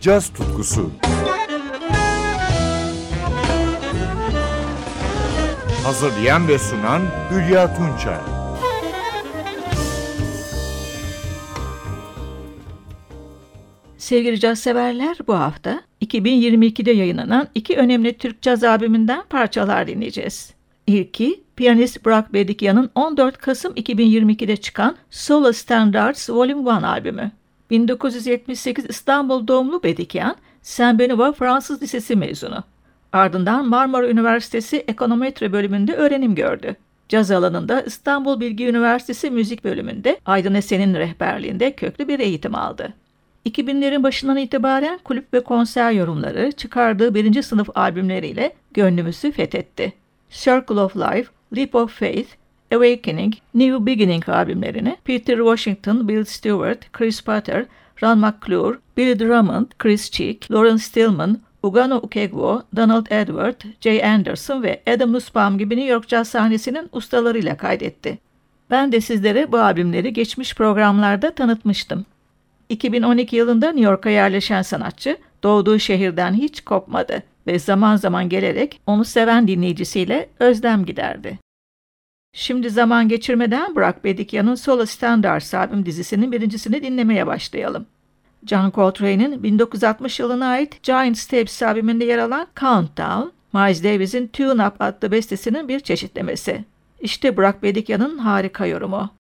caz tutkusu. Hazırlayan ve sunan Hülya Tunçay. Sevgili caz severler bu hafta 2022'de yayınlanan iki önemli Türk caz albümünden parçalar dinleyeceğiz. İlki piyanist Burak Bedikyan'ın 14 Kasım 2022'de çıkan Solo Standards Volume 1 albümü. 1978 İstanbul doğumlu Bedikyan, Saint Benoît Fransız Lisesi mezunu. Ardından Marmara Üniversitesi Ekonometre bölümünde öğrenim gördü. Caz alanında İstanbul Bilgi Üniversitesi Müzik bölümünde Aydın Esen'in rehberliğinde köklü bir eğitim aldı. 2000'lerin başından itibaren kulüp ve konser yorumları çıkardığı birinci sınıf albümleriyle gönlümüzü fethetti. Circle of Life, Leap of Faith, Awakening, New Beginning albümlerini Peter Washington, Bill Stewart, Chris Potter, Ron McClure, Billy Drummond, Chris Cheek, Lawrence Stillman, Ugano Ukegwo, Donald Edward, Jay Anderson ve Adam Nussbaum gibi New York caz sahnesinin ustalarıyla kaydetti. Ben de sizlere bu albümleri geçmiş programlarda tanıtmıştım. 2012 yılında New York'a yerleşen sanatçı doğduğu şehirden hiç kopmadı ve zaman zaman gelerek onu seven dinleyicisiyle özlem giderdi. Şimdi zaman geçirmeden Burak Bedikyan'ın Solo Standards albüm dizisinin birincisini dinlemeye başlayalım. John Coltrane'in 1960 yılına ait Giant Steps albümünde yer alan Countdown, Miles Davis'in Tune Up adlı bestesinin bir çeşitlemesi. İşte Burak Bedikyan'ın harika yorumu.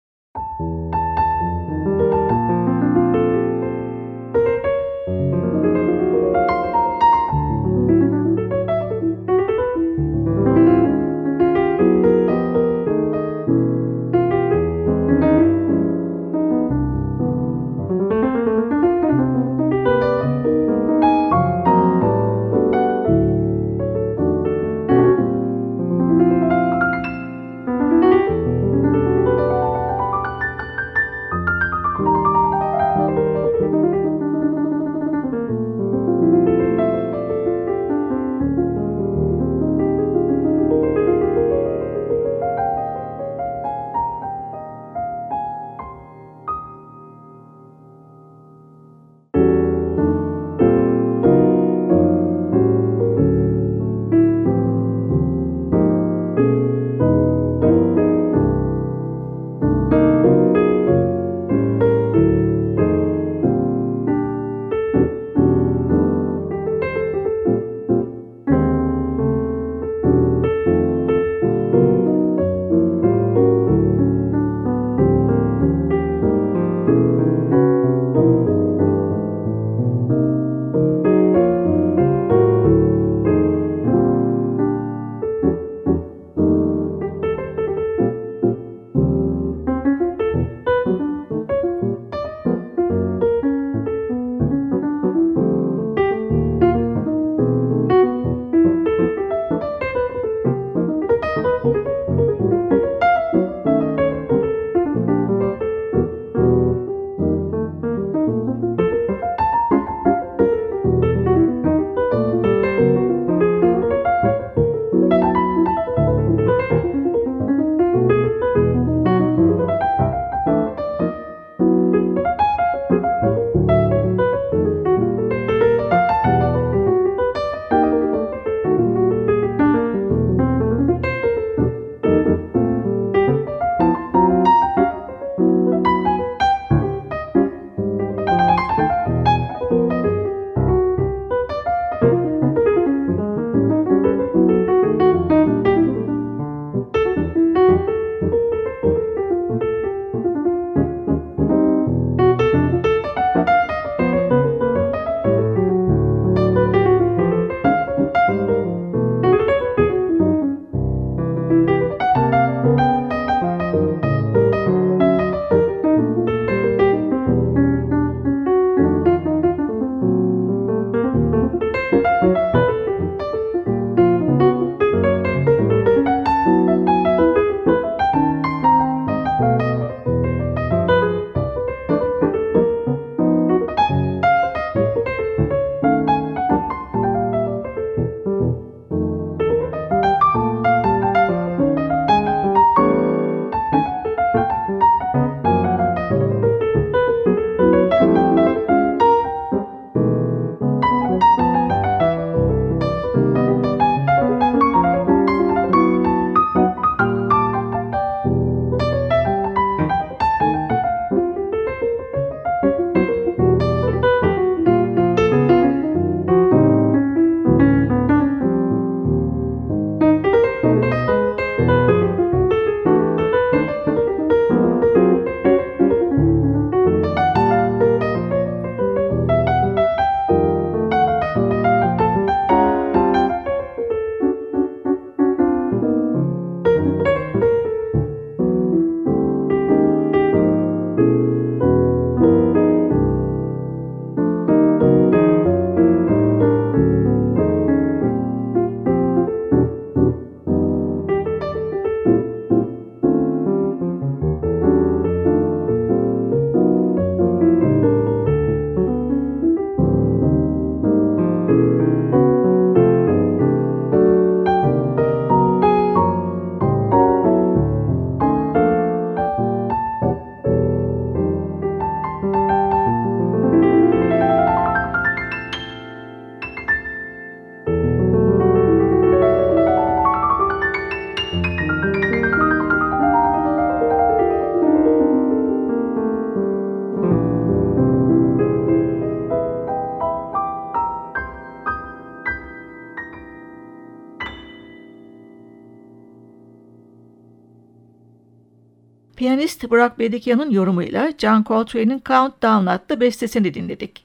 Piyanist Burak Bedikyan'ın yorumuyla John Coltrane'in Countdown adlı bestesini dinledik.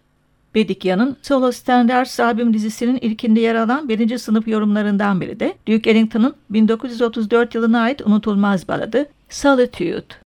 Bedikyan'ın Solo Standards albüm dizisinin ilkinde yer alan birinci sınıf yorumlarından biri de Duke Ellington'ın 1934 yılına ait unutulmaz baladı Solitude.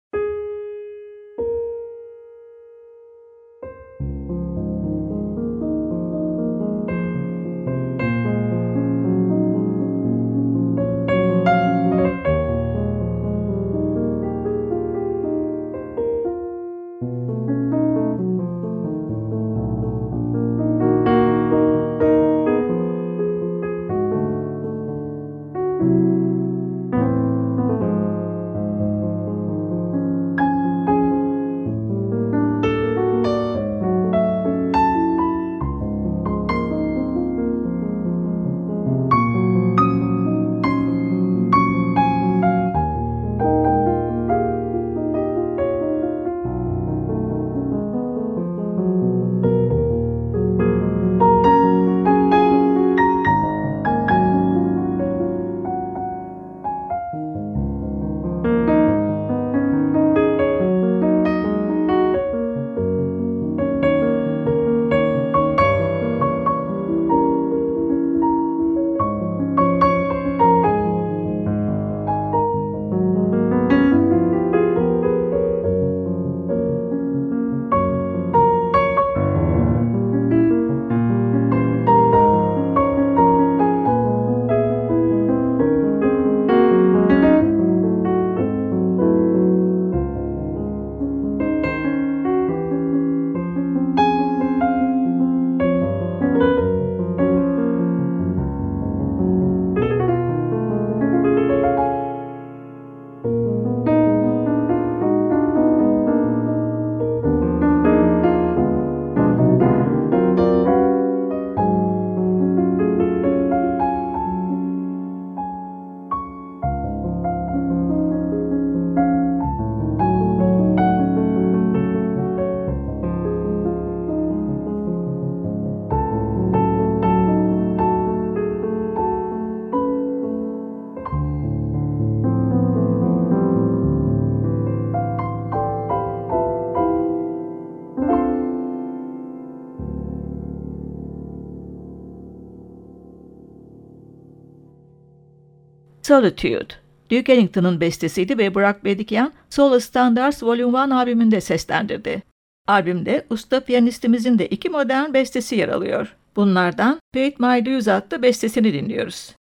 Solitude. Duke Ellington'ın bestesiydi ve Burak Bedikyan Solo Standards Volume 1 albümünde seslendirdi. Albümde usta piyanistimizin de iki modern bestesi yer alıyor. Bunlardan Paid My Dues adlı bestesini dinliyoruz.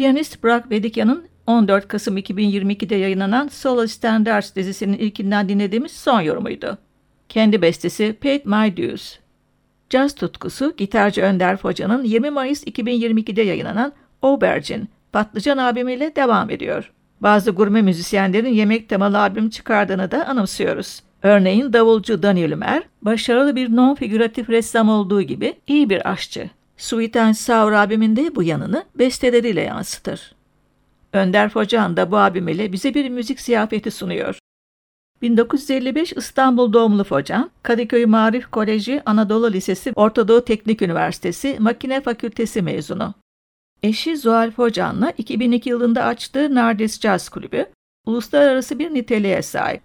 Piyanist Burak Bedikyan'ın 14 Kasım 2022'de yayınlanan Solo Standards dizisinin ilkinden dinlediğimiz son yorumuydu. Kendi bestesi Paid My Dues. Caz tutkusu gitarcı Önder Hoca'nın 20 Mayıs 2022'de yayınlanan Aubergine, Patlıcan albümüyle devam ediyor. Bazı gurme müzisyenlerin yemek temalı albüm çıkardığını da anımsıyoruz. Örneğin davulcu Daniel Ümer, başarılı bir non-figüratif ressam olduğu gibi iyi bir aşçı. Sweet and Sour albümünde bu yanını besteleriyle yansıtır. Önder Focan da bu albümüyle bize bir müzik ziyafeti sunuyor. 1955 İstanbul doğumlu Focan, Kadıköy Marif Koleji Anadolu Lisesi Ortadoğu Teknik Üniversitesi Makine Fakültesi mezunu. Eşi Zuhal Focan'la 2002 yılında açtığı Nardis Jazz Kulübü, uluslararası bir niteliğe sahip.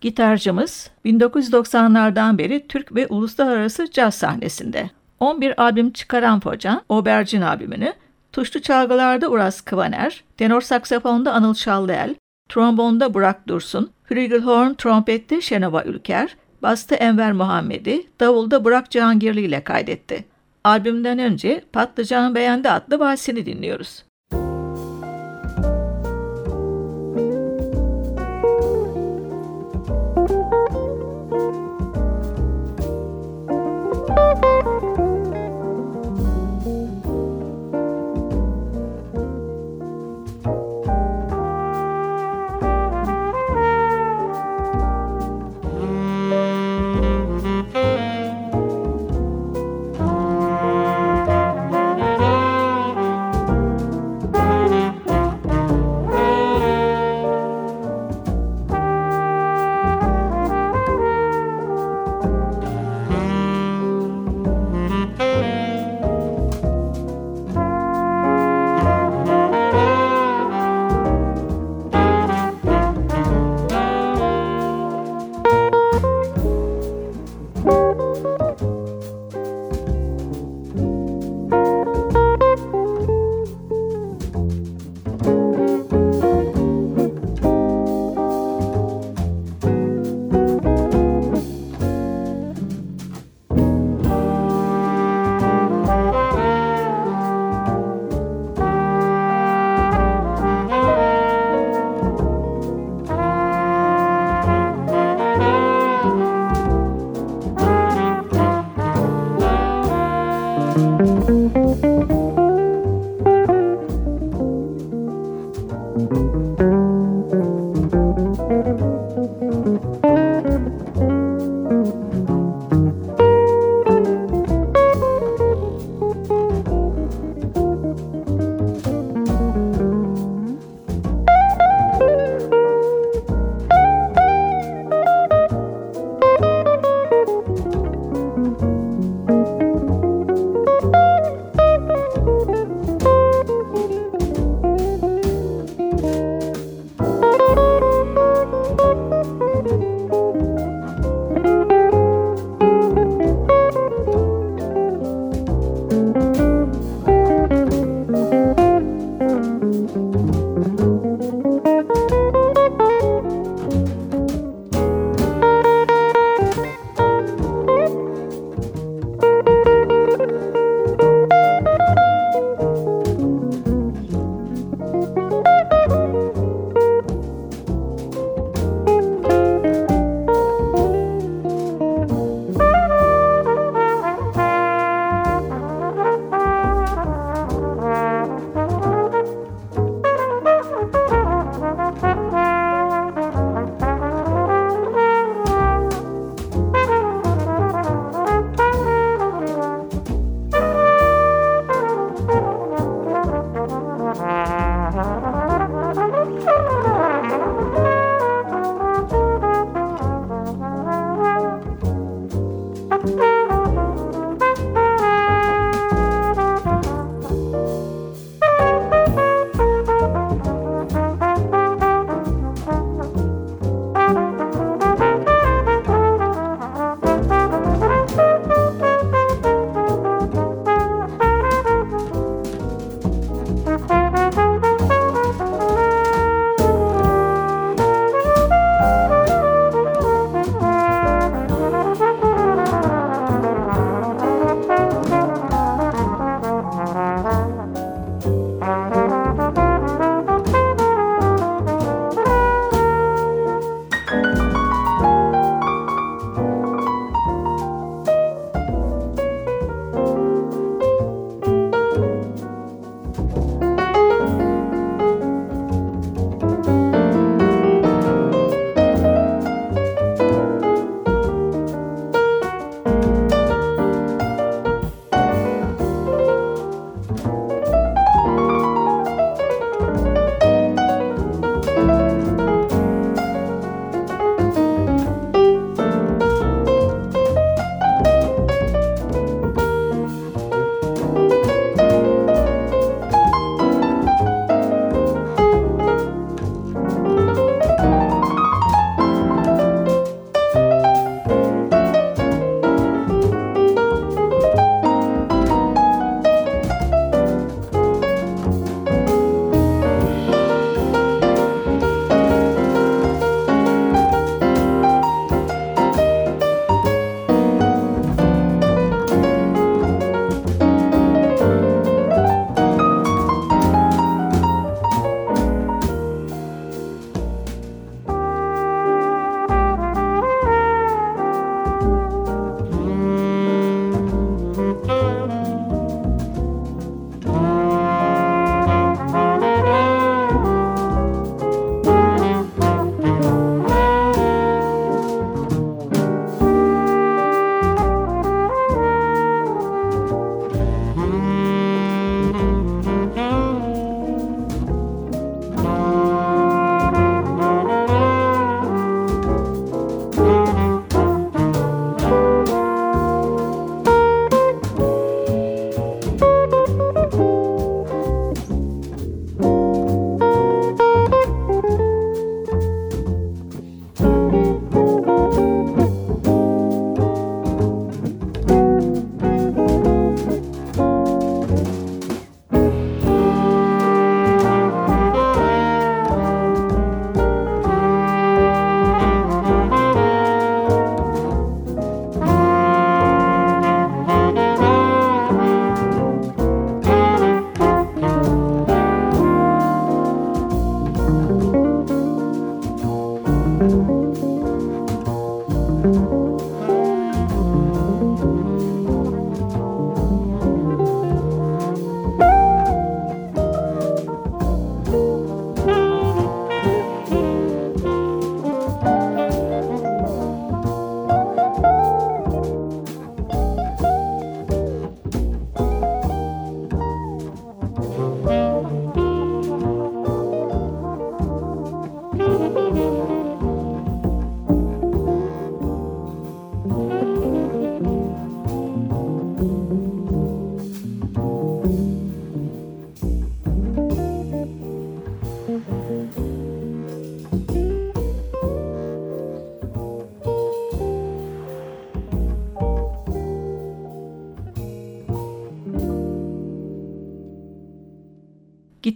Gitarcımız 1990'lardan beri Türk ve uluslararası caz sahnesinde. 11 albüm çıkaran Focan, Obercin albümünü, tuşlu çalgılarda Uras Kıvaner, tenor saksafonda Anıl Şallıel, trombonda Burak Dursun, flügelhorn trompette Şenova Ülker, bastı Enver Muhammedi, davulda Burak Cihangirli ile kaydetti. Albümden önce Patlıcan Beğendi adlı valsini dinliyoruz.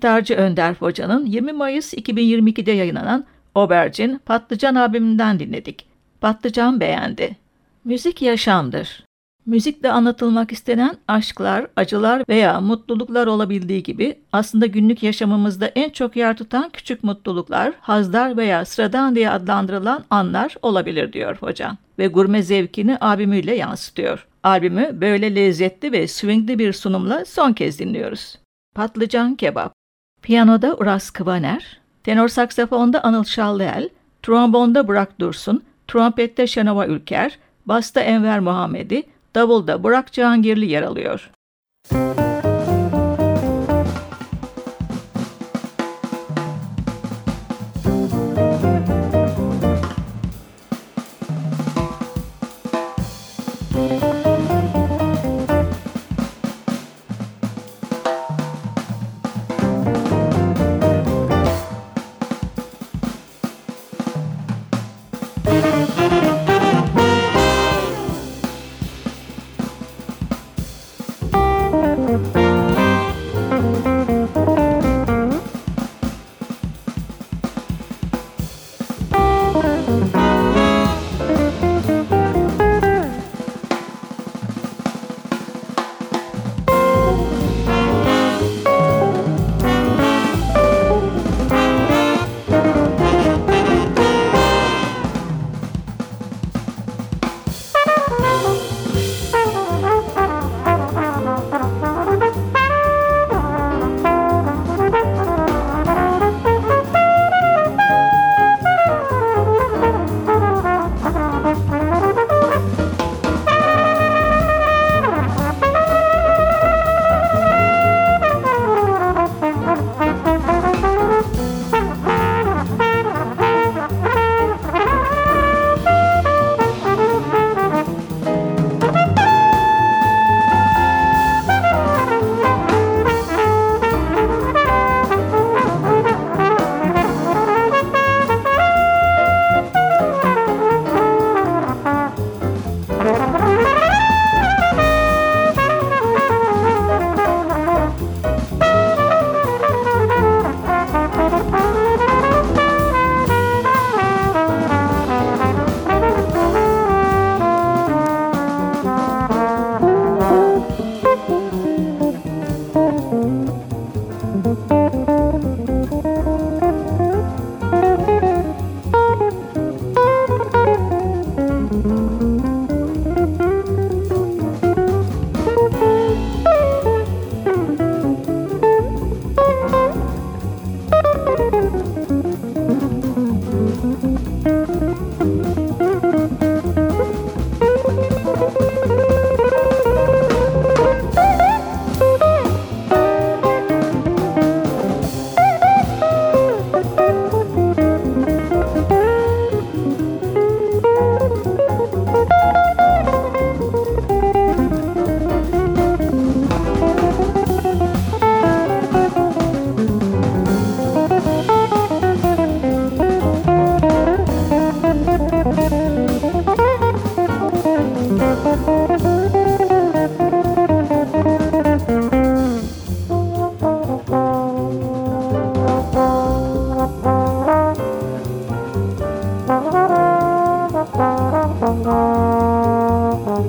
Gitarcı Önder Hoca'nın 20 Mayıs 2022'de yayınlanan Obercin Patlıcan albümünden dinledik. Patlıcan beğendi. Müzik yaşamdır. Müzikle anlatılmak istenen aşklar, acılar veya mutluluklar olabildiği gibi aslında günlük yaşamımızda en çok yer tutan küçük mutluluklar, hazlar veya sıradan diye adlandırılan anlar olabilir diyor hocam. Ve gurme zevkini albümüyle yansıtıyor. Albümü böyle lezzetli ve swingli bir sunumla son kez dinliyoruz. Patlıcan Kebap Piyanoda Uras Kıvaner, tenor saksafonda Anıl Şallıel, trombonda Burak Dursun, trompette Şenova Ülker, basta Enver Muhammedi, davulda Burak Cihangirli yer alıyor. Müzik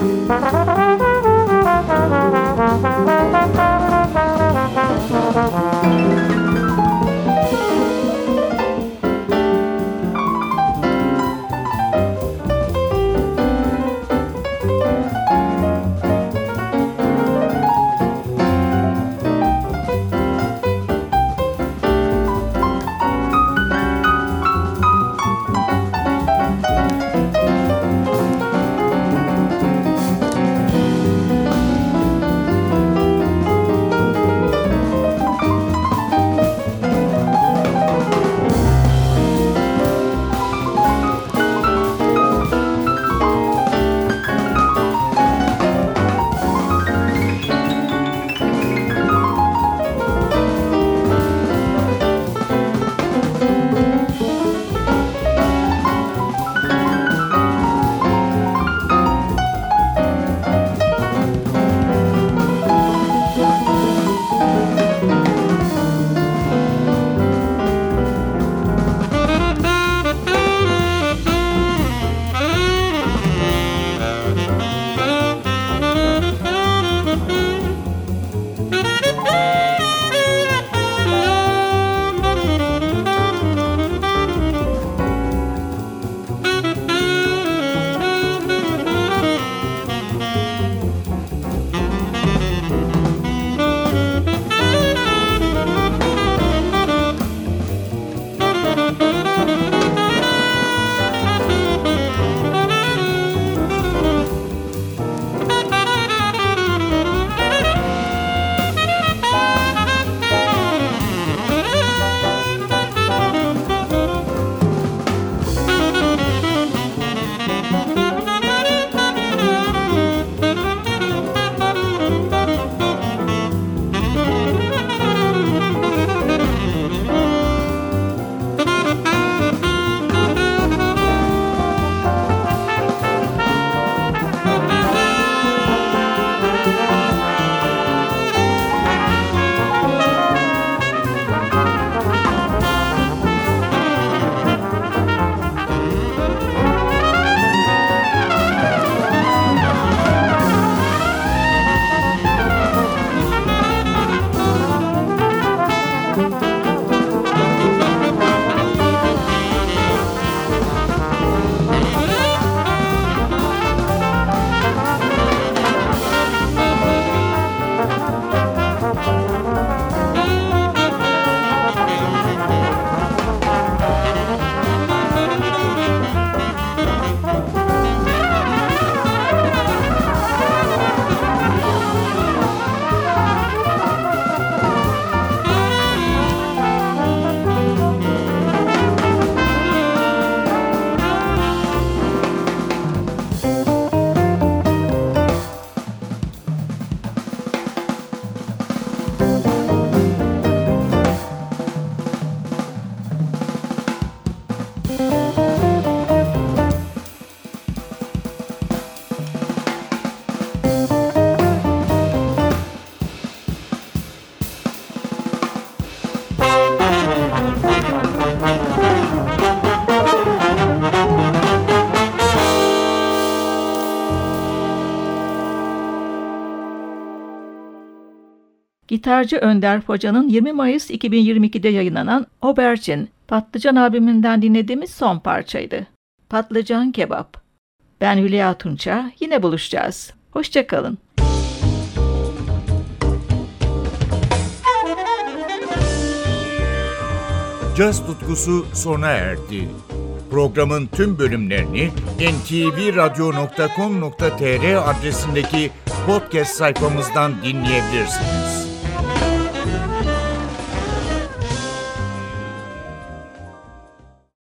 Thank you. Gitarcı Önder Hoca'nın 20 Mayıs 2022'de yayınlanan Obercin, Patlıcan abiminden dinlediğimiz son parçaydı. Patlıcan Kebap. Ben Hülya Tunça, yine buluşacağız. Hoşçakalın. Caz tutkusu sona erdi. Programın tüm bölümlerini ntvradio.com.tr adresindeki podcast sayfamızdan dinleyebilirsiniz.